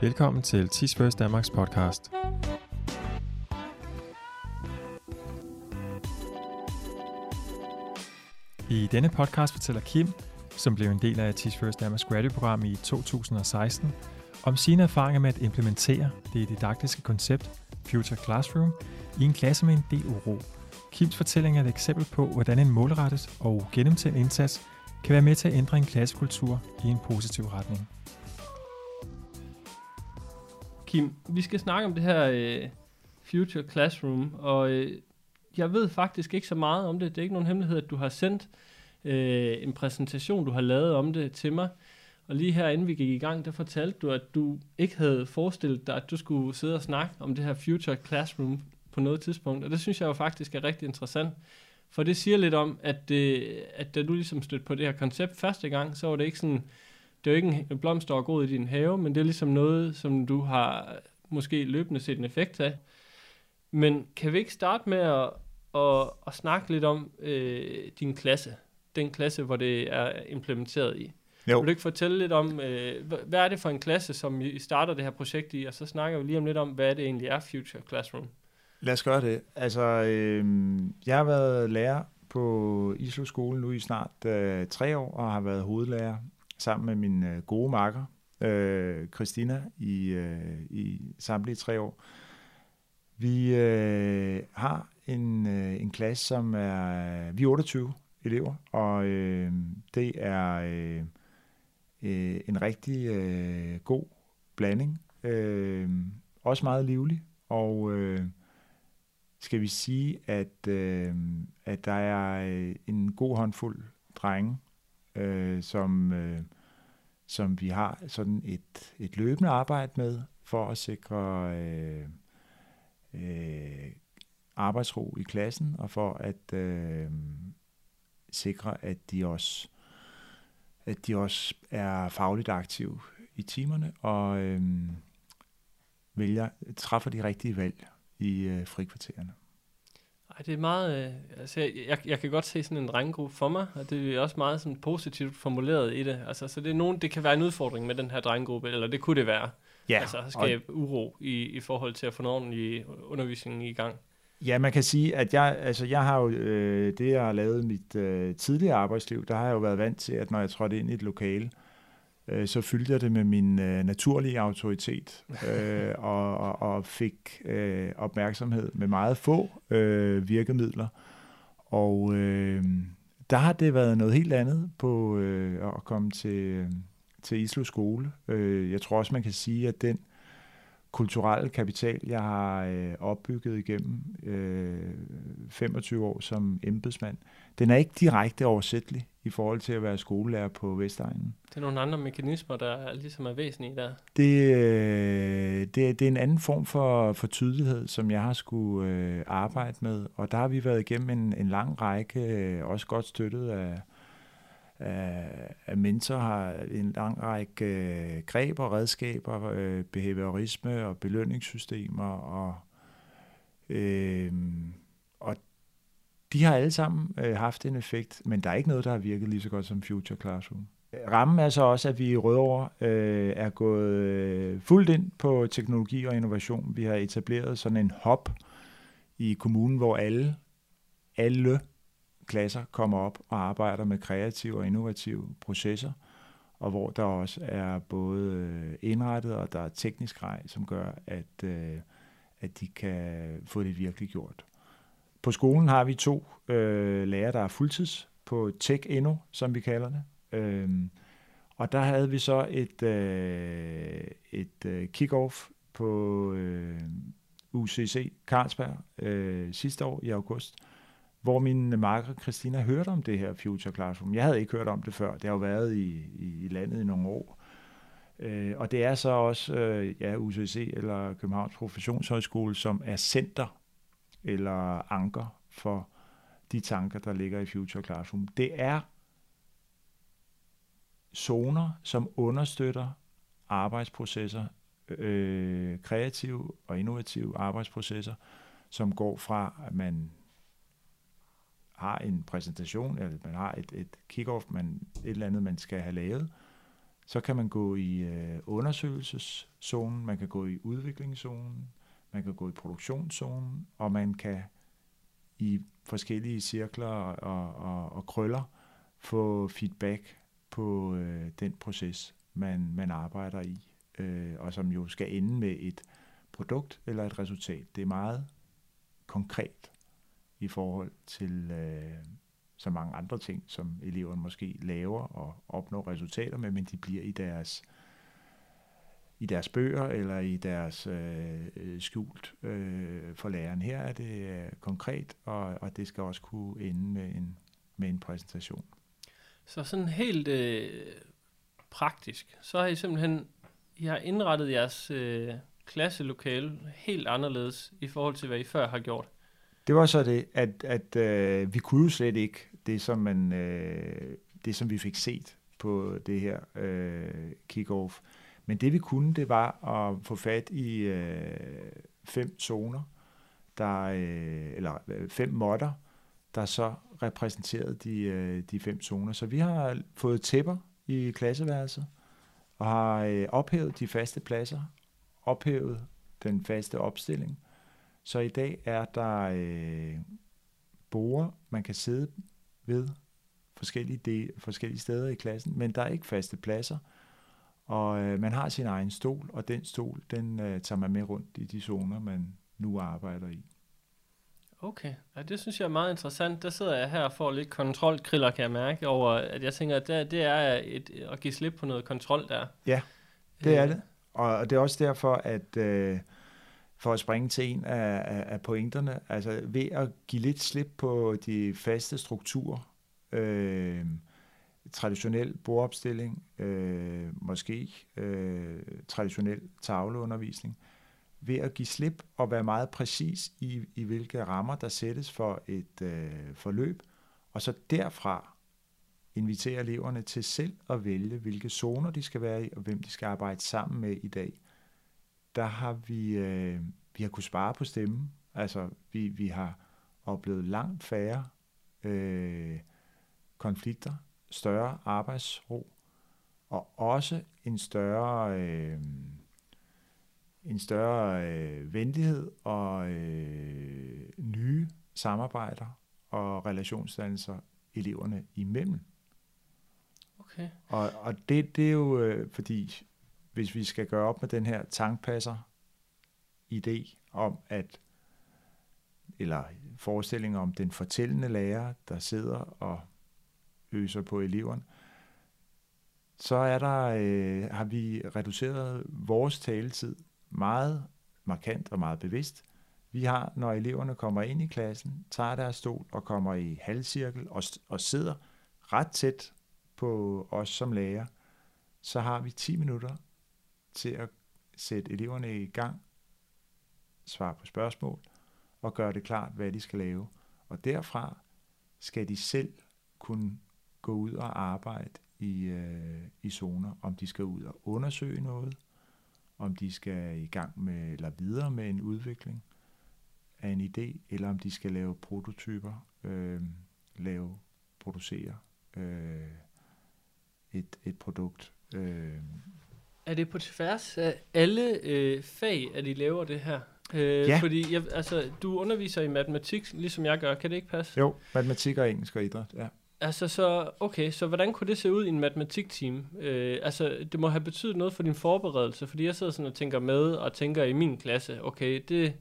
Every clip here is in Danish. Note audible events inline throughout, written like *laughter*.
Velkommen til Tis First Danmarks podcast. I denne podcast fortæller Kim, som blev en del af Tis First Danmarks graduate-program i 2016, om sine erfaringer med at implementere det didaktiske koncept Future Classroom i en klasse med en del uro. Kims fortælling er et eksempel på, hvordan en målrettet og gennemtænkt indsats kan være med til at ændre en klassekultur i en positiv retning. Kim, vi skal snakke om det her øh, Future Classroom, og øh, jeg ved faktisk ikke så meget om det. Det er ikke nogen hemmelighed, at du har sendt øh, en præsentation, du har lavet om det til mig. Og lige her, inden vi gik i gang, der fortalte du, at du ikke havde forestillet dig, at du skulle sidde og snakke om det her Future Classroom på noget tidspunkt. Og det synes jeg jo faktisk er rigtig interessant. For det siger lidt om, at, øh, at da du ligesom stødte på det her koncept første gang, så var det ikke sådan, det er jo ikke en blomst, der er god i din have, men det er ligesom noget, som du har måske løbende set en effekt af. Men kan vi ikke starte med at, at, at snakke lidt om øh, din klasse? Den klasse, hvor det er implementeret i. Jo. Vil du ikke fortælle lidt om, øh, hvad er det for en klasse, som I starter det her projekt i, og så snakker vi lige om lidt om, hvad det egentlig er Future Classroom. Lad os gøre det. Altså, øh, jeg har været lærer på Islo Skole nu i snart øh, tre år, og har været hovedlærer sammen med min øh, gode makker, øh, Christina, i, øh, i samtlige tre år. Vi øh, har en, øh, en klasse, som er, vi er 28 elever, og øh, det er øh, øh, en rigtig øh, god blanding. Øh, også meget livlig, og øh, skal vi sige, at, øh, at der er øh, en god håndfuld drenge, øh, som, øh, som vi har sådan et, et løbende arbejde med for at sikre øh, øh, arbejdsro i klassen og for at øh, sikre, at de også at de også er fagligt aktive i timerne og øh, vælger, træffer de rigtige valg i øh, frikvartererne. Ej, det er meget... Øh, altså, jeg, jeg kan godt se sådan en drenggruppe for mig, og det er også meget sådan positivt formuleret i det. Altså, så det, er nogen, det kan være en udfordring med den her drenggruppe, eller det kunne det være. Ja, altså skabe og... uro i, i forhold til at få en ordentlig undervisning i gang. Ja, man kan sige, at jeg, altså jeg har jo, øh, det jeg har lavet i mit øh, tidligere arbejdsliv, der har jeg jo været vant til, at når jeg trådte ind i et lokale, øh, øh, så fyldte jeg det med min øh, naturlige autoritet øh, og, og, og fik øh, opmærksomhed med meget få øh, virkemidler. Og øh, der har det været noget helt andet på øh, at komme til, til Islo skole. Øh, jeg tror også, man kan sige, at den kulturelle kapital, jeg har øh, opbygget igennem øh, 25 år som embedsmand, den er ikke direkte oversættelig i forhold til at være skolelærer på Vestegnen. Det er nogle andre mekanismer, der ligesom er væsentlige der. Det, øh, det, det er en anden form for, for tydelighed, som jeg har skulle øh, arbejde med, og der har vi været igennem en, en lang række, øh, også godt støttet af, af, af mentor, har en lang række øh, greb og redskaber, øh, behaviorisme og belønningssystemer, og øh, de har alle sammen øh, haft en effekt, men der er ikke noget, der har virket lige så godt som Future Classroom. Rammen er så også, at vi i Rødovre øh, er gået øh, fuldt ind på teknologi og innovation. Vi har etableret sådan en hop i kommunen, hvor alle, alle klasser kommer op og arbejder med kreative og innovative processer, og hvor der også er både øh, indrettet og der er teknisk grej, som gør, at, øh, at de kan få det virkelig gjort. På skolen har vi to øh, lærere, der er fuldtids på Tech Inno, som vi kalder det. Øhm, og der havde vi så et, øh, et øh, kick-off på øh, UCC Carlsberg øh, sidste år i august, hvor min marker Christina hørte om det her Future Classroom. Jeg havde ikke hørt om det før. Det har jo været i, i, i landet i nogle år. Øh, og det er så også øh, ja, UCC eller Københavns Professionshøjskole, som er center eller anker for de tanker, der ligger i Future Classroom. Det er zoner, som understøtter arbejdsprocesser, øh, kreative og innovative arbejdsprocesser, som går fra, at man har en præsentation, eller man har et, et kick-off, man, et eller andet, man skal have lavet, Så kan man gå i øh, undersøgelseszonen, man kan gå i udviklingszonen, man kan gå i produktionszonen, og man kan i forskellige cirkler og, og, og krøller få feedback på øh, den proces, man, man arbejder i, øh, og som jo skal ende med et produkt eller et resultat. Det er meget konkret i forhold til øh, så mange andre ting, som eleverne måske laver og opnår resultater med, men de bliver i deres i deres bøger eller i deres øh, øh, skjult øh, for læreren. Her er det øh, konkret, og, og det skal også kunne ende med en, med en præsentation. Så sådan helt øh, praktisk, så har I simpelthen I har indrettet jeres øh, klasselokale helt anderledes i forhold til, hvad I før har gjort. Det var så det, at, at øh, vi kunne jo slet ikke det, som, man, øh, det, som vi fik set på det her øh, kick-off. Men det vi kunne, det var at få fat i øh, fem zoner, der, øh, eller øh, fem modder, der så repræsenterede de, øh, de fem zoner. Så vi har fået tæpper i klasseværelset, og har øh, ophævet de faste pladser, ophævet den faste opstilling. Så i dag er der øh, borer, man kan sidde ved forskellige, de, forskellige steder i klassen, men der er ikke faste pladser. Og øh, man har sin egen stol, og den stol, den øh, tager man med rundt i de zoner, man nu arbejder i. Okay, ja, det synes jeg er meget interessant. Der sidder jeg her og får lidt kontrolkriller, kan jeg mærke, over, at jeg tænker, at det, det er et, at give slip på noget kontrol der. Ja, det er øh. det. Og det er også derfor, at øh, for at springe til en af, af, af pointerne, altså ved at give lidt slip på de faste strukturer, øh, traditionel bordopstilling, øh, måske øh, traditionel tavleundervisning, ved at give slip og være meget præcis i, i hvilke rammer, der sættes for et øh, forløb, og så derfra invitere eleverne til selv at vælge, hvilke zoner de skal være i, og hvem de skal arbejde sammen med i dag. Der har vi, øh, vi har kunnet spare på stemmen. Altså, vi, vi har oplevet langt færre øh, konflikter, større arbejdsro, og også en større, øh, en større øh, venlighed og øh, nye samarbejder og relationsdannelser eleverne imellem. Okay. Og, og det, det er jo øh, fordi, hvis vi skal gøre op med den her tankpasser idé om, at eller forestilling om den fortællende lærer, der sidder og øser på eleverne, så er der, øh, har vi reduceret vores taletid meget markant og meget bevidst. Vi har, når eleverne kommer ind i klassen, tager deres stol og kommer i halvcirkel og, og sidder ret tæt på os som lærer, så har vi 10 minutter til at sætte eleverne i gang, svare på spørgsmål og gøre det klart, hvad de skal lave. Og derfra skal de selv kunne gå ud og arbejde i, øh, i zoner, om de skal ud og undersøge noget, om de skal i gang med eller videre med en udvikling af en idé, eller om de skal lave prototyper, øh, lave, producere øh, et, et produkt. Øh. Er det på tværs af alle øh, fag, at I laver det her? Øh, Ja. Fordi jeg, altså, du underviser i matematik, ligesom jeg gør. Kan det ikke passe? Jo, matematik og engelsk og idræt, ja. Altså, så, okay, så hvordan kunne det se ud i en matematikteam? Øh, altså, det må have betydet noget for din forberedelse, fordi jeg sidder sådan og tænker med, og tænker i min klasse, okay, det...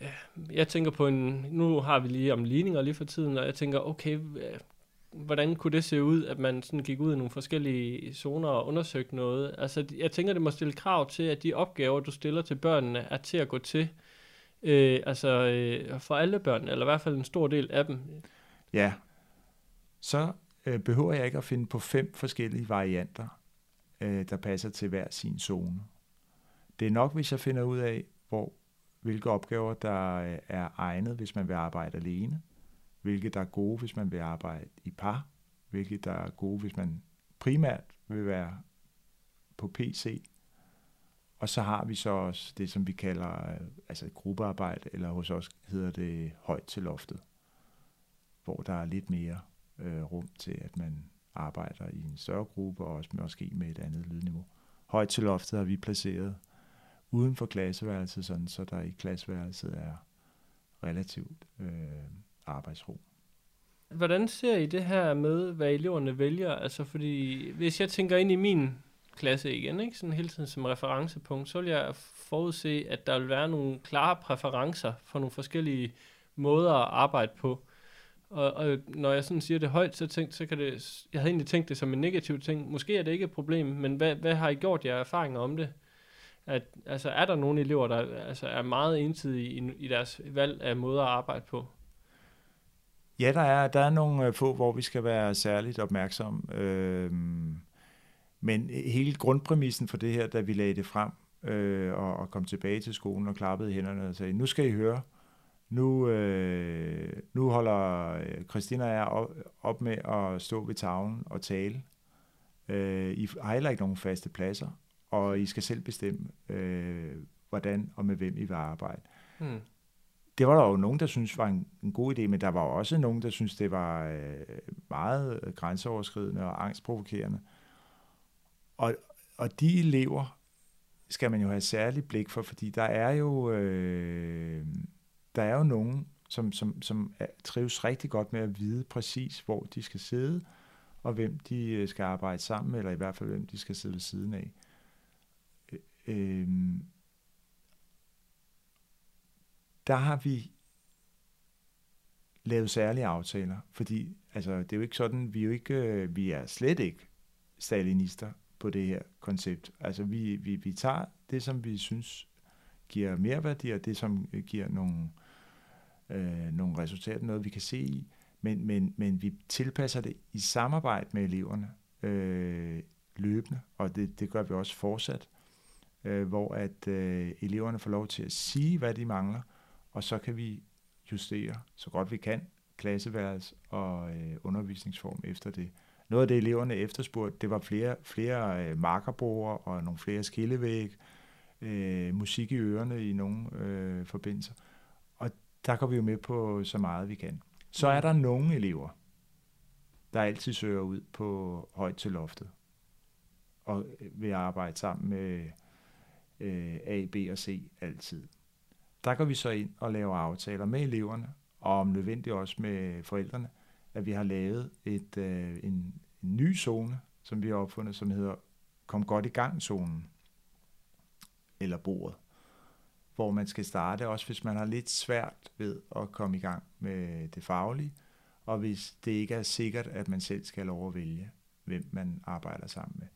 ja, Jeg tænker på en... Nu har vi lige om ligninger lige for tiden, og jeg tænker, okay, hvordan kunne det se ud, at man sådan gik ud i nogle forskellige zoner og undersøgte noget? Altså, jeg tænker, det må stille krav til, at de opgaver, du stiller til børnene, er til at gå til. Øh, altså, øh, for alle børn, eller i hvert fald en stor del af dem. Ja, så øh, behøver jeg ikke at finde på fem forskellige varianter, øh, der passer til hver sin zone. Det er nok, hvis jeg finder ud af, hvor, hvilke opgaver, der øh, er egnet, hvis man vil arbejde alene, hvilke der er gode, hvis man vil arbejde i par, hvilke der er gode, hvis man primært vil være på PC. Og så har vi så også det, som vi kalder øh, altså gruppearbejde, eller hos os hedder det højt til loftet, hvor der er lidt mere øh, rum til, at man arbejder i en større gruppe, og også måske med et andet lydniveau. Højt til loftet har vi placeret uden for klasseværelset, sådan, så der i klasseværelset er relativt øh, arbejdsro. Hvordan ser I det her med, hvad eleverne vælger? Altså fordi, hvis jeg tænker ind i min klasse igen, ikke? sådan hele tiden som referencepunkt, så vil jeg forudse, at der vil være nogle klare præferencer for nogle forskellige måder at arbejde på. Og, og når jeg sådan siger det højt, så, tænkte, så kan det, jeg havde egentlig tænkt det som en negativ ting. Måske er det ikke et problem, men hvad, hvad har I gjort jer erfaringer om det? At, altså, er der nogle elever, der altså, er meget ensidige i, i deres valg af måder at arbejde på? Ja, der er, der er nogle øh, få, hvor vi skal være særligt opmærksom. Øhm, men hele grundpræmissen for det her, da vi lagde det frem øh, og, og kom tilbage til skolen og klappede hænderne og sagde, nu skal I høre, nu, øh, nu holder øh, Christina og jeg op, op med at stå ved tavlen og tale. Øh, I har heller ikke nogen faste pladser, og I skal selv bestemme, øh, hvordan og med hvem I vil arbejde. Hmm. Det var der jo nogen, der synes var en, en god idé, men der var også nogen, der synes det var øh, meget grænseoverskridende og angstprovokerende. Og, og de elever skal man jo have særligt blik for, fordi der er jo... Øh, der er jo nogen, som, som, som er, trives rigtig godt med at vide præcis, hvor de skal sidde, og hvem de øh, skal arbejde sammen med, eller i hvert fald hvem de skal sidde ved siden af. Øh, øhm, der har vi lavet særlige aftaler, fordi altså, det er jo ikke sådan, vi er jo ikke, øh, vi er slet ikke stalinister på det her koncept. Altså vi, vi, vi tager det, som vi synes giver mere værdi, og det, som giver nogle, øh, øh, nogle resultater, noget vi kan se i, men, men, men vi tilpasser det i samarbejde med eleverne øh, løbende, og det, det gør vi også fortsat, øh, hvor at øh, eleverne får lov til at sige, hvad de mangler, og så kan vi justere så godt vi kan klasseværelse og øh, undervisningsform efter det. Noget af det, eleverne efterspurgte, det var flere, flere øh, markerbord og nogle flere skillevæg, øh, musik i ørerne i nogle øh, forbindelser. Øh, der går vi jo med på så meget vi kan. Så er der nogle elever, der altid søger ud på højt til loftet og vil arbejde sammen med øh, A, B og C altid. Der går vi så ind og laver aftaler med eleverne, og om nødvendigt også med forældrene, at vi har lavet et, øh, en, en ny zone, som vi har opfundet, som hedder Kom godt i gang-zonen, eller bordet, hvor man skal starte, også hvis man har lidt svært ved at komme i gang med det faglige, og hvis det ikke er sikkert, at man selv skal overvælge, hvem man arbejder sammen med.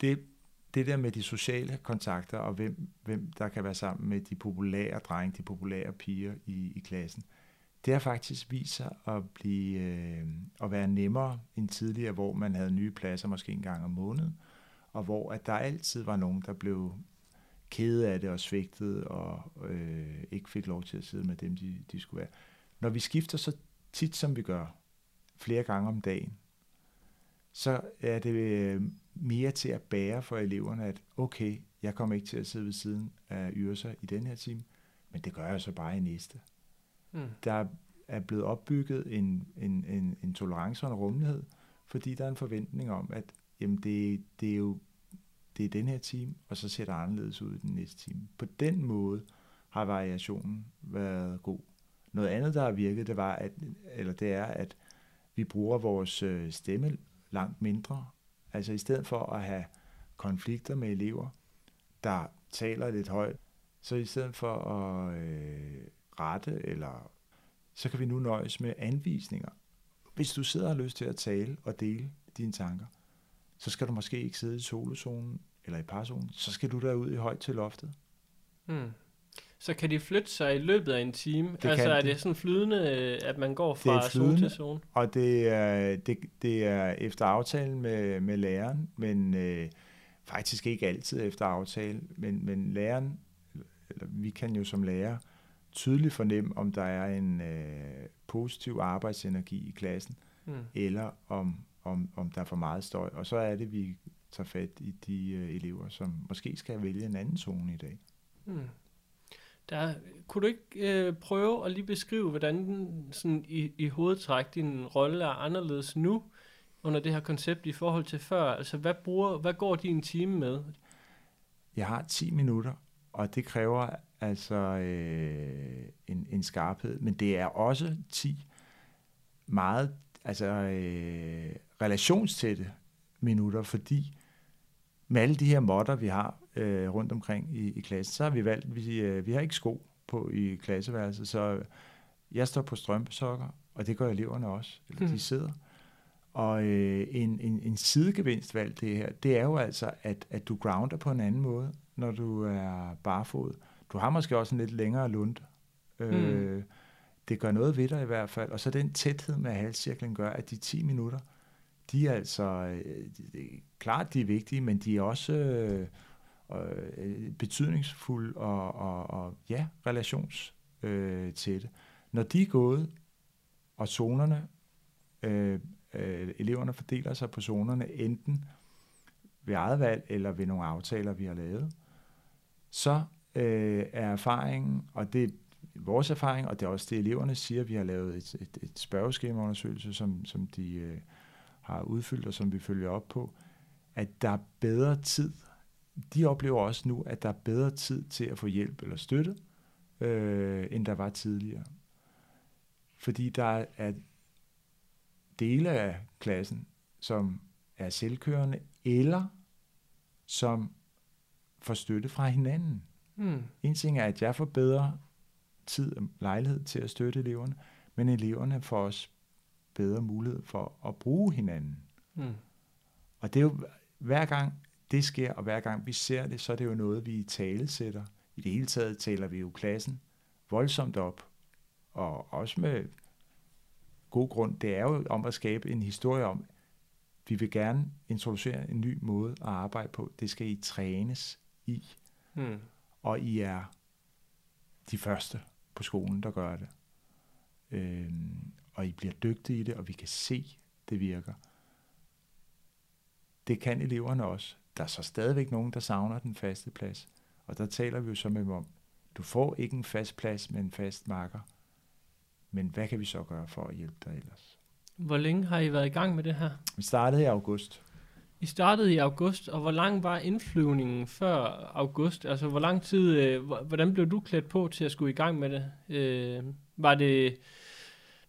Det, det der med de sociale kontakter, og hvem, hvem der kan være sammen med de populære drenge, de populære piger i, i klassen, det har faktisk vist sig at, blive, øh, at være nemmere end tidligere, hvor man havde nye pladser måske en gang om måneden, og hvor at der altid var nogen, der blev kede af det og svigtet og øh, ikke fik lov til at sidde med dem, de, de skulle være. Når vi skifter så tit, som vi gør, flere gange om dagen, så er det øh, mere til at bære for eleverne, at okay, jeg kommer ikke til at sidde ved siden af Yrsa i den her time, men det gør jeg så bare i næste. Mm. Der er blevet opbygget en, en, en, en tolerance og en rummelighed, fordi der er en forventning om, at jamen det, det er jo det er den her time, og så ser det anderledes ud i den næste time. På den måde har variationen været god. Noget andet, der har virket, det, var, at, eller det er, at vi bruger vores øh, stemme langt mindre. Altså i stedet for at have konflikter med elever, der taler lidt højt, så i stedet for at øh, rette, eller så kan vi nu nøjes med anvisninger. Hvis du sidder og har lyst til at tale og dele dine tanker, så skal du måske ikke sidde i solozonen eller i parzonen, så skal du derud i højt til loftet. Hmm. Så kan de flytte sig i løbet af en time? Det altså er det. det sådan flydende, at man går fra zone til zone? Og det er, det, det er efter aftalen med, med læreren, men øh, faktisk ikke altid efter aftale, men, men læreren, eller vi kan jo som lærer tydeligt fornemme, om der er en øh, positiv arbejdsenergi i klassen, hmm. eller om, om, om der er for meget støj. Og så er det, vi tager fat i de øh, elever, som måske skal vælge en anden zone i dag. Hmm. Der, kunne du ikke øh, prøve at lige beskrive, hvordan den, sådan i, i hovedtræk din rolle er anderledes nu under det her koncept i forhold til før? Altså, hvad, bruger, hvad går din time med? Jeg har 10 minutter, og det kræver altså øh, en, en skarphed, men det er også 10 meget altså, øh, relationstætte minutter, fordi med alle de her modder, vi har øh, rundt omkring i, i klassen, så har vi valgt, vi, øh, vi har ikke sko på i klasseværelset, så jeg står på strømpesokker, og det gør eleverne også, eller de hmm. sidder. Og øh, en, en, en sidegevinst valg det her, det er jo altså, at, at du grounder på en anden måde, når du er barefod. Du har måske også en lidt længere lund. Øh, mm. Det gør noget ved dig i hvert fald. Og så den tæthed med halscirklen gør, at de 10 minutter, de er altså, øh, det er klart, de er vigtige, men de er også øh, øh, betydningsfulde og, og, og ja, relations Øh, Når de er gået, og zonerne, øh, øh, eleverne fordeler sig på zonerne, enten ved eget valg eller ved nogle aftaler, vi har lavet, så øh, er erfaringen, og det er vores erfaring, og det er også det, eleverne siger, vi har lavet et, et, et spørgeskemaundersøgelse, som, som de øh, har udfyldt, og som vi følger op på, at der er bedre tid. De oplever også nu, at der er bedre tid til at få hjælp eller støtte, øh, end der var tidligere. Fordi der er dele af klassen, som er selvkørende, eller som får støtte fra hinanden. Mm. En ting er, at jeg får bedre tid og lejlighed til at støtte eleverne, men eleverne får også bedre mulighed for at bruge hinanden. Mm. Og det er jo, hver gang det sker, og hver gang vi ser det, så er det jo noget, vi tale sætter. I det hele taget taler vi jo klassen voldsomt op, og også med god grund. Det er jo om at skabe en historie om, vi vil gerne introducere en ny måde at arbejde på. Det skal I trænes i. Mm. Og I er de første på skolen, der gør det. Øhm, og I bliver dygtige i det, og vi kan se, det virker. Det kan eleverne også. Der er så stadigvæk nogen, der savner den faste plads. Og der taler vi jo så med dem om, du får ikke en fast plads med en fast marker. Men hvad kan vi så gøre for at hjælpe dig ellers? Hvor længe har I været i gang med det her? Vi startede i august. I startede i august, og hvor lang var indflyvningen før august? Altså, hvor lang tid, øh, hvordan blev du klædt på til at skulle i gang med det? Øh, var det,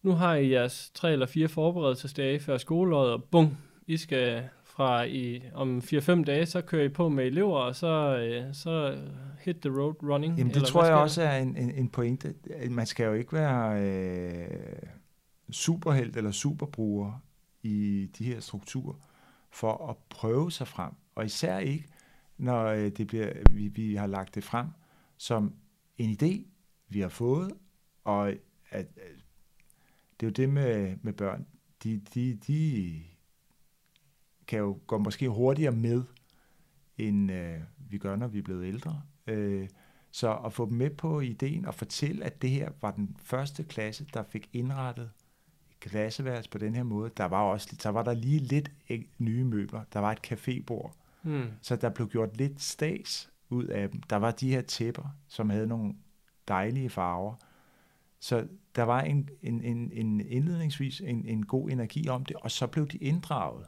nu har I jeres tre eller fire forberedelsesdage før skoleåret, og bum, I skal fra i, om 4-5 dage, så kører I på med elever, og så, øh, så hit the road running. Jamen, det eller tror jeg også er en, en, en pointe. Man skal jo ikke være øh, superheld eller superbruger i de her strukturer for at prøve sig frem. Og især ikke, når øh, det bliver, vi, vi har lagt det frem som en idé, vi har fået, og at, at det er jo det med, med børn. De, de, de kan jo gå måske hurtigere med, end øh, vi gør, når vi er blevet ældre. Øh, så at få dem med på ideen og fortælle, at det her var den første klasse, der fik indrettet klasseværelse på den her måde. Der var også så var der lige lidt nye møbler. Der var et cafébord. Mm. Så der blev gjort lidt stas ud af dem. Der var de her tæpper, som havde nogle dejlige farver. Så der var en, en, en, en indledningsvis en, en god energi om det, og så blev de inddraget.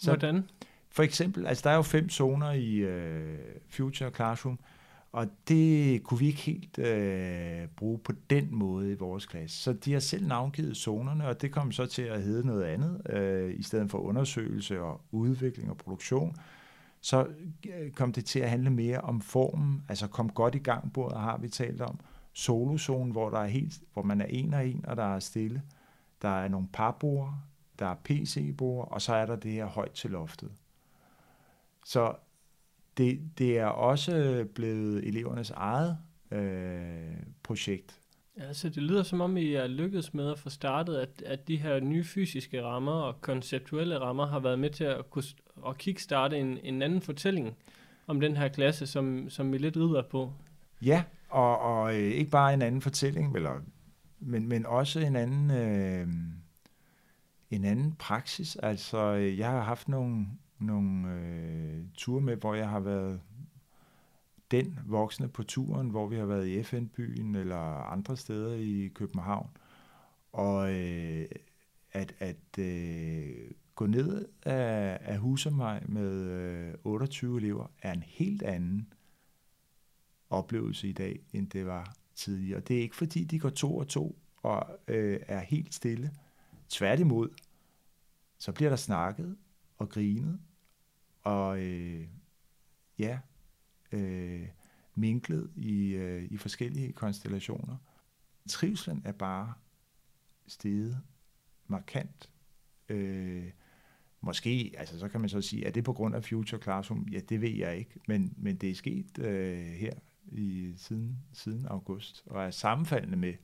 Så, Hvordan? For eksempel, altså der er jo fem zoner i uh, Future Classroom, og det kunne vi ikke helt øh, bruge på den måde i vores klasse. Så de har selv navngivet zonerne, og det kom så til at hedde noget andet, øh, i stedet for undersøgelse og udvikling og produktion. Så øh, kom det til at handle mere om formen, altså kom godt i gang bordet, har vi talt om. Solozone, hvor, der er helt, hvor man er en og en, og der er stille. Der er nogle parbord, der er PC-bord, og så er der det her højt til loftet. Så det, det er også blevet elevernes eget øh, projekt. Ja, så det lyder som om, I er lykkedes med at få startet, at, at de her nye fysiske rammer og konceptuelle rammer har været med til at, kunne, at kickstarte en, en anden fortælling om den her klasse, som, som vi lidt rider på. Ja, og, og øh, ikke bare en anden fortælling, eller, men, men også en anden, øh, en anden praksis. Altså, øh, jeg har haft nogle nogle øh, ture med, hvor jeg har været den voksne på turen, hvor vi har været i FN-byen eller andre steder i København, og øh, at, at øh, gå ned af, af Husumvej med øh, 28 elever er en helt anden oplevelse i dag, end det var tidligere. Det er ikke fordi, de går to og to og øh, er helt stille. Tværtimod, så bliver der snakket og grinet, og øh, ja, øh, minklet i, øh, i forskellige konstellationer. Trivselen er bare steget markant. Øh, måske, altså så kan man så sige, er det på grund af Future Classroom? Ja, det ved jeg ikke, men, men det er sket øh, her i siden, siden august, og er sammenfaldende med,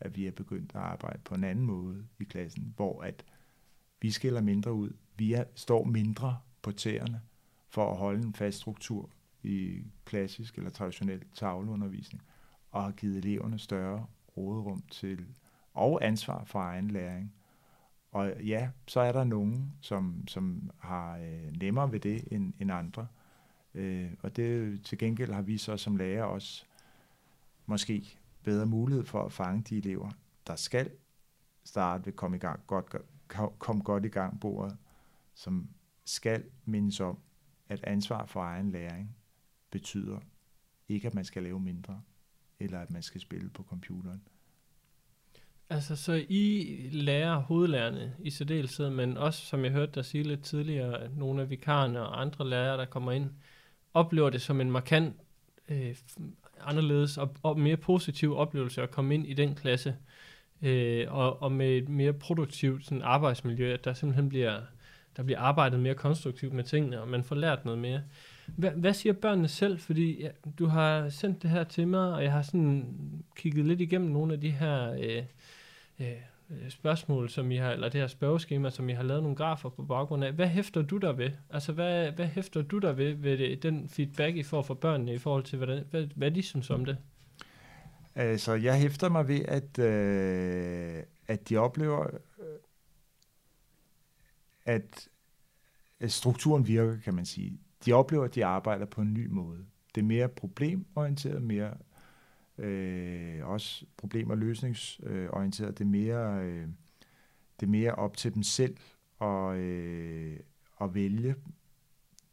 at vi er begyndt at arbejde på en anden måde i klassen, hvor at vi skiller mindre ud. Vi er, står mindre på tæerne for at holde en fast struktur i klassisk eller traditionel tavleundervisning, og har givet eleverne større råderum til og ansvar for egen læring. Og ja, så er der nogen, som, som har øh, nemmere ved det end, end andre. Øh, og det til gengæld har vi så som lærer også måske bedre mulighed for at fange de elever, der skal starte ved komme i gang, godt, kom godt i gang bordet, som skal mindes om, at ansvar for egen læring betyder ikke, at man skal lave mindre, eller at man skal spille på computeren. Altså, så I lærer hovedlærerne i særdeleshed, men også, som jeg hørte dig sige lidt tidligere, nogle af vikarerne og andre lærere, der kommer ind, oplever det som en markant øh, anderledes og, og mere positiv oplevelse at komme ind i den klasse, øh, og, og med et mere produktivt sådan, arbejdsmiljø, at der simpelthen bliver, der bliver arbejdet mere konstruktivt med tingene, og man får lært noget mere. Hvad, hvad siger børnene selv? Fordi ja, du har sendt det her til mig, og jeg har sådan kigget lidt igennem nogle af de her øh, øh, Øh, spørgsmål, som I har, eller det her spørgeskema, som I har lavet nogle grafer på baggrund af. Hvad hæfter du der ved? Altså, hvad, hvad hæfter du der ved, ved det, den feedback, I får fra børnene i forhold til, hvad, hvad, hvad de synes om det? Altså, jeg hæfter mig ved, at, øh, at de oplever, øh, at strukturen virker, kan man sige. De oplever, at de arbejder på en ny måde. Det er mere problemorienteret, mere øh, også problemer løsningsorienteret. Det er mere, øh, det er mere op til dem selv at, øh, at vælge.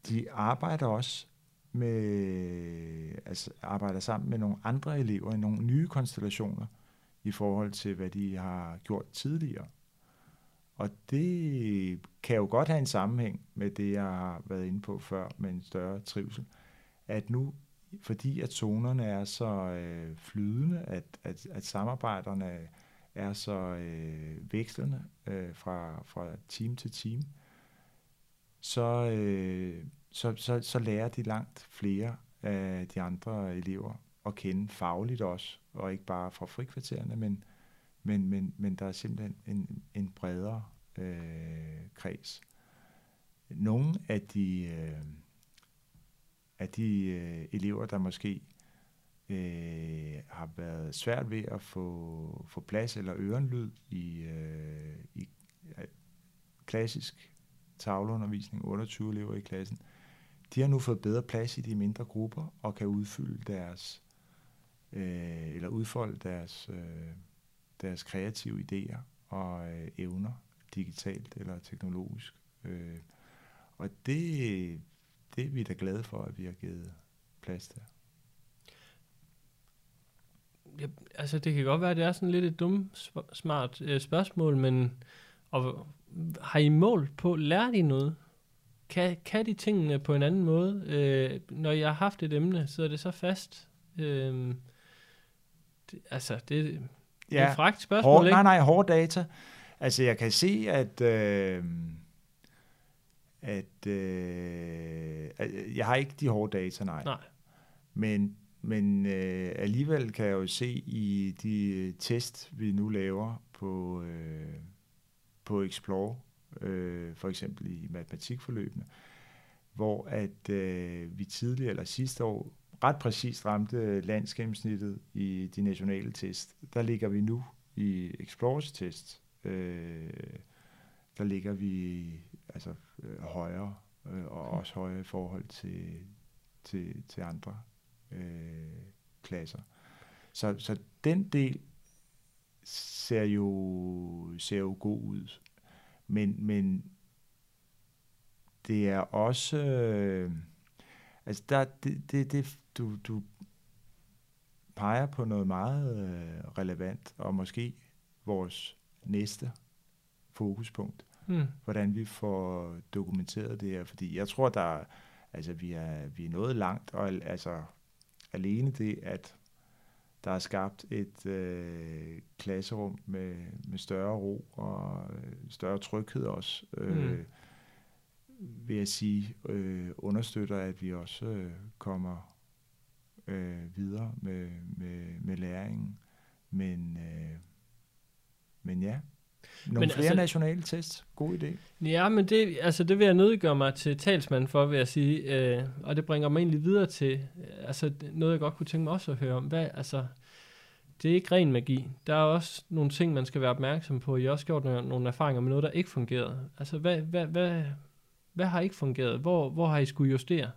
De arbejder også med, altså arbejder sammen med nogle andre elever i nogle nye konstellationer i forhold til, hvad de har gjort tidligere. Og det kan jo godt have en sammenhæng med det, jeg har været inde på før, med en større trivsel. At nu fordi at zonerne er så øh, flydende, at, at, at samarbejderne er så øh, vekslende øh, fra, fra team til team, så, øh, så, så, så lærer de langt flere af de andre elever at kende fagligt også, og ikke bare fra frikvartererne, men, men, men, men der er simpelthen en, en bredere øh, kreds. Nogle af de... Øh, af de øh, elever, der måske øh, har været svært ved at få, få plads eller ørenlyd i, øh, i øh, klassisk tavleundervisning, 28 elever i klassen, de har nu fået bedre plads i de mindre grupper og kan udfylde deres øh, eller udfolde deres, øh, deres kreative idéer og øh, evner digitalt eller teknologisk. Øh, og det, det er vi da glade for, at vi har givet plads til. Ja, altså det kan godt være, at det er sådan lidt et dumt, smart øh, spørgsmål, men og, har I mål på, lærer I noget? Kan, kan de tingene på en anden måde? Øh, når jeg har haft et emne, så er det så fast. Øh, det, altså, det, det ja, er et fragt spørgsmål, hård, ikke? Nej, nej, hård data. Altså, jeg kan se, at... Øh, at øh, jeg har ikke de hårde data, nej. nej. Men, men øh, alligevel kan jeg jo se i de test, vi nu laver på, øh, på Explore, øh, for eksempel i matematikforløbene, hvor at øh, vi tidligere eller sidste år ret præcist ramte landsgennemsnittet i de nationale test. Der ligger vi nu i Explores test. Øh, der ligger vi altså øh, højere, øh, og også højere i forhold til, til, til andre øh, klasser. Så, så den del ser jo, ser jo god ud. Men, men det er også... Øh, altså, der, det, det, det, du, du peger på noget meget øh, relevant, og måske vores næste fokuspunkt. Mm. Hvordan vi får dokumenteret det her. Fordi jeg tror, der altså, vi, er, vi er nået langt, og altså, alene det, at der er skabt et øh, klasserum med, med større ro og øh, større tryghed også, øh, mm. vil jeg sige, øh, understøtter, at vi også øh, kommer øh, videre med, med, med læringen. Men, øh, men ja, nogle men flere altså, nationale tests. God idé. Ja, men det, altså, det vil jeg nødiggøre mig til talsmand for, vil jeg sige. Øh, og det bringer mig egentlig videre til øh, altså, noget, jeg godt kunne tænke mig også at høre om. Hvad, altså, det er ikke ren magi. Der er også nogle ting, man skal være opmærksom på. I har også gjort nogle, nogle erfaringer med noget, der ikke fungerede. Altså, hvad, hvad, hvad, hvad har ikke fungeret? Hvor, hvor har I skulle justere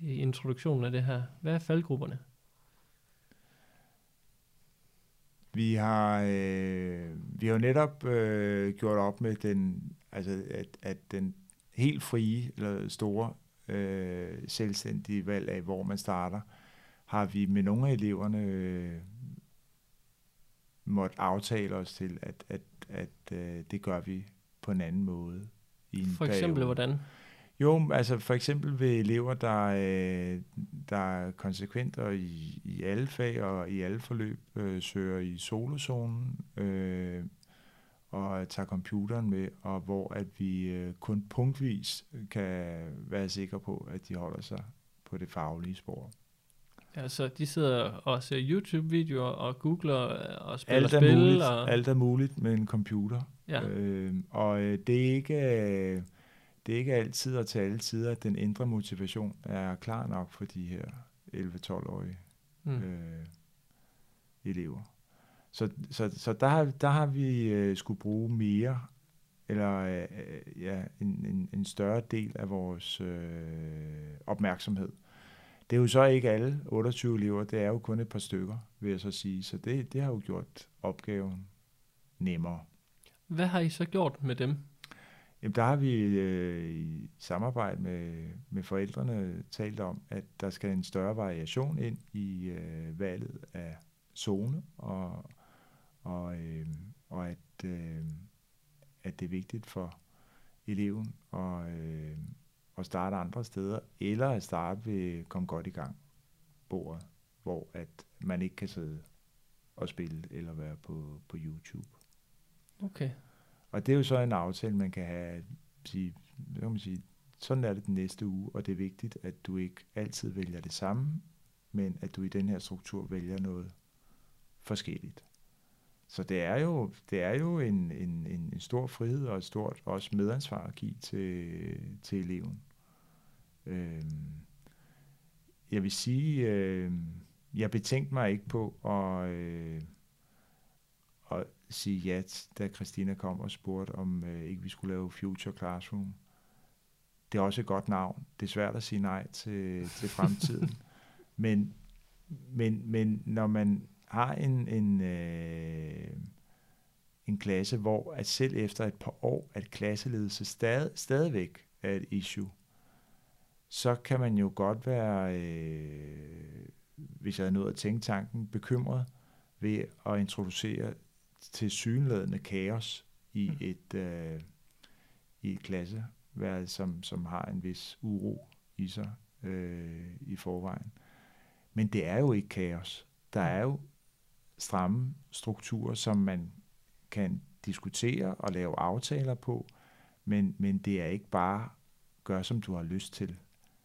i introduktionen af det her? Hvad er faldgrupperne? Vi har, øh, vi har jo netop øh, gjort op med den, altså at, at den helt frie eller store øh, selvstændige valg af, hvor man starter, har vi med nogle af eleverne øh, måtte aftale os til, at, at, at øh, det gør vi på en anden måde. I en For eksempel periode. hvordan? Jo, altså for eksempel ved elever, der, øh, der er konsekventer i, i alle fag og i alle forløb, øh, søger i solozonen øh, og tager computeren med, og hvor at vi øh, kun punktvis kan være sikre på, at de holder sig på det faglige spor. Ja, så de sidder og ser YouTube-videoer og googler og spiller alt er spil? Muligt, og... Alt er muligt med en computer. Ja. Øh, og øh, det er ikke... Øh, det er ikke altid og til alle tider, at den indre motivation er klar nok for de her 11-12-årige mm. øh, elever. Så, så, så der, har, der har vi øh, skulle bruge mere, eller øh, ja, en, en, en større del af vores øh, opmærksomhed. Det er jo så ikke alle 28 elever, det er jo kun et par stykker, vil jeg så sige. Så det, det har jo gjort opgaven nemmere. Hvad har I så gjort med dem? Jamen, der har vi øh, i samarbejde med, med forældrene talt om, at der skal en større variation ind i øh, valget af zone, og, og, øh, og at, øh, at det er vigtigt for eleven at, øh, at starte andre steder, eller at starte ved Kom godt i gang bordet, hvor at man ikke kan sidde og spille eller være på, på YouTube. Okay. Og det er jo så en aftale, man kan have, sige, kan man sige, sådan er det den næste uge, og det er vigtigt, at du ikke altid vælger det samme, men at du i den her struktur vælger noget forskelligt. Så det er jo, det er jo en, en, en, en stor frihed og et stort også medansvar at give til, til eleven. Øhm, jeg vil sige, øh, jeg betænkte mig ikke på at, øh, at sige ja, da Christina kom og spurgte, om øh, ikke vi skulle lave Future Classroom. Det er også et godt navn. Det er svært at sige nej til, til fremtiden. *laughs* men, men, men når man har en, en, øh, en klasse, hvor at selv efter et par år, at klasseledelse stad, stadigvæk er et issue, så kan man jo godt være, øh, hvis jeg havde nået at tænke tanken, bekymret ved at introducere til synlædende kaos i mm. et, øh, i et klasse, som, som har en vis uro i sig øh, i forvejen. Men det er jo ikke kaos. Der er jo stramme strukturer, som man kan diskutere og lave aftaler på, men, men det er ikke bare gør, som du har lyst til.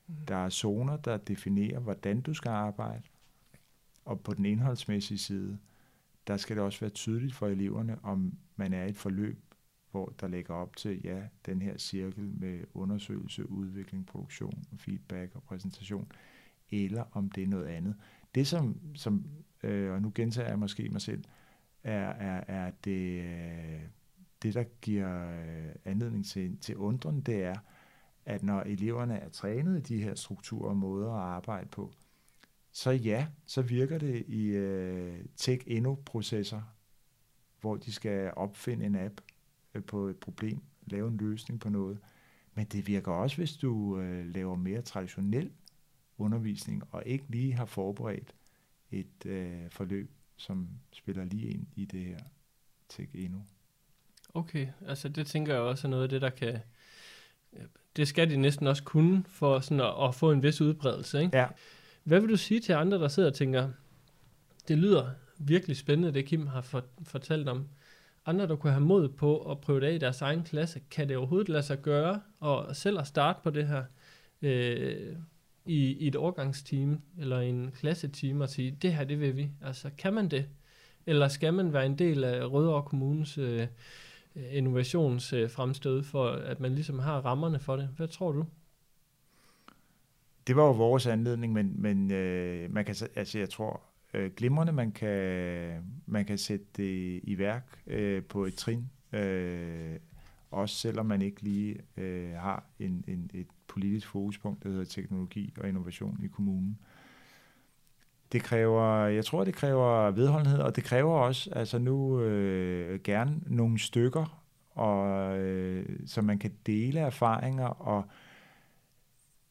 Mm. Der er zoner, der definerer, hvordan du skal arbejde, og på den indholdsmæssige side, der skal det også være tydeligt for eleverne, om man er i et forløb, hvor der lægger op til, ja, den her cirkel med undersøgelse, udvikling, produktion, feedback og præsentation, eller om det er noget andet. Det som, som øh, og nu gentager jeg måske mig selv, er, er, er det, øh, det, der giver øh, anledning til, til undren, det er, at når eleverne er trænet i de her strukturer og måder at arbejde på, så ja, så virker det i øh, tech-eno-processer, hvor de skal opfinde en app øh, på et problem, lave en løsning på noget. Men det virker også, hvis du øh, laver mere traditionel undervisning, og ikke lige har forberedt et øh, forløb, som spiller lige ind i det her tech-eno. Okay, altså det tænker jeg også er noget af det, der kan... Det skal de næsten også kunne, for sådan at, at få en vis udbredelse, ikke? Ja. Hvad vil du sige til andre, der sidder og tænker, det lyder virkelig spændende, det Kim har for, fortalt om. Andre, der kunne have mod på at prøve det af i deres egen klasse, kan det overhovedet lade sig gøre, og selv at starte på det her øh, i, i et årgangsteam, eller en klasseteam, og sige, det her, det vil vi. Altså, kan man det? Eller skal man være en del af Rødovre Kommunes øh, innovationsfremstød, øh, øh for at man ligesom har rammerne for det? Hvad tror du? Det var jo vores anledning, men, men øh, man kan, altså jeg tror, øh, glimrende, man kan, man kan sætte det i værk øh, på et trin, øh, også selvom man ikke lige øh, har en, en, et politisk fokuspunkt, der hedder teknologi og innovation i kommunen. Det kræver, jeg tror, det kræver vedholdenhed, og det kræver også, altså nu øh, gerne nogle stykker, og, øh, så man kan dele erfaringer og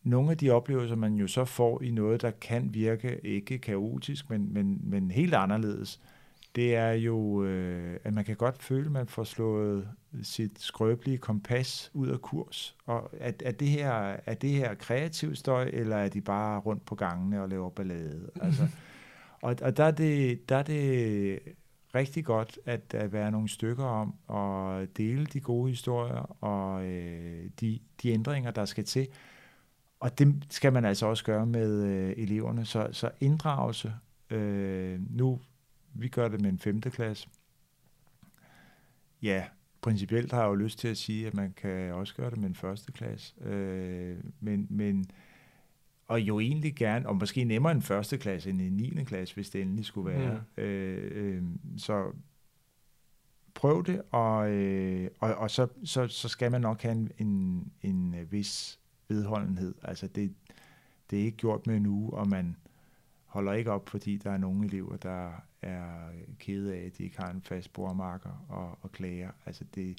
nogle af de oplevelser, man jo så får i noget, der kan virke ikke kaotisk, men, men, men helt anderledes, det er jo, øh, at man kan godt føle, at man får slået sit skrøbelige kompas ud af kurs. Og er, er, det her, er det her kreativ støj, eller er de bare rundt på gangene og laver ballade? *laughs* Altså, og og der, er det, der er det rigtig godt at, at være nogle stykker om at dele de gode historier og øh, de, de ændringer, der skal til. Og det skal man altså også gøre med øh, eleverne. Så, så inddragelse, øh, nu vi gør det med en femte klasse. Ja, principielt har jeg jo lyst til at sige, at man kan også gøre det med en første klasse. Øh, men, men, og jo egentlig gerne, og måske nemmere en første klasse end en 9. klasse, hvis det endelig skulle være. Mm. Øh, øh, så prøv det, og, øh, og, og så, så, så skal man nok have en, en, en vis vedholdenhed. Altså det, det er ikke gjort med en uge, og man holder ikke op, fordi der er nogle elever, der er kede af, at de ikke har en fast bordmarker og, og klager. Altså det,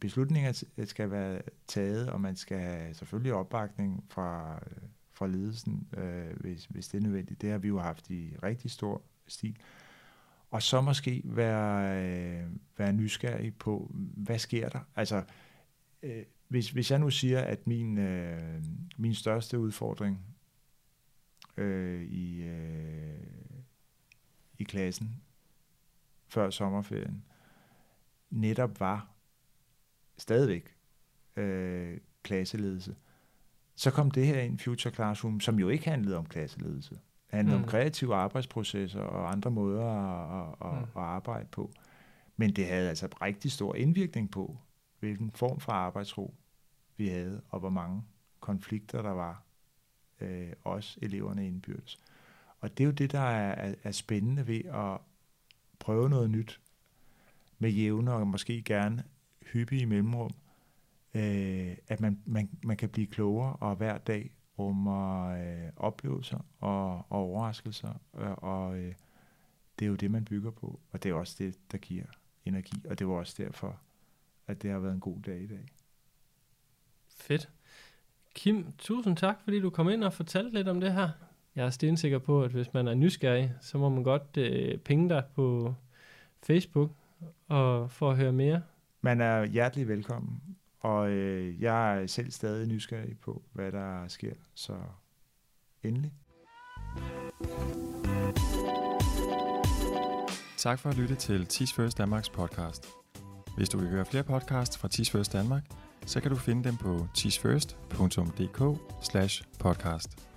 beslutninger skal være taget, og man skal have selvfølgelig opbakning fra, fra ledelsen, øh, hvis, hvis det er nødvendigt. Det har vi jo haft i rigtig stor stil. Og så måske være, øh, være nysgerrig på, hvad sker der? Altså, øh, hvis, hvis jeg nu siger, at min, øh, min største udfordring øh, i, øh, i klassen før sommerferien netop var stadigvæk øh, klasseledelse, så kom det her ind, Future Classroom, som jo ikke handlede om klasseledelse. Det handlede mm. om kreative arbejdsprocesser og andre måder at, at, mm. at arbejde på. Men det havde altså rigtig stor indvirkning på, hvilken form for arbejdsro vi havde, og hvor mange konflikter der var, øh, også eleverne indbyrdes. Og det er jo det, der er, er, er spændende ved at prøve noget nyt med jævne og måske gerne hyppige mellemrum, øh, at man, man, man kan blive klogere og hver dag rummer øh, oplevelser og, og overraskelser, og, og øh, det er jo det, man bygger på, og det er også det, der giver energi, og det var også derfor, at det har været en god dag i dag. Fedt. Kim, tusind tak, fordi du kom ind og fortalte lidt om det her. Jeg er stensikker på, at hvis man er nysgerrig, så må man godt øh, penge dig på Facebook og for at høre mere. Man er hjertelig velkommen, og øh, jeg er selv stadig nysgerrig på, hvad der sker, så endelig. Tak for at lytte til Teach First Danmarks podcast. Hvis du vil høre flere podcasts fra Teach First Danmark, så kan du finde dem på teachfirst.dk podcast.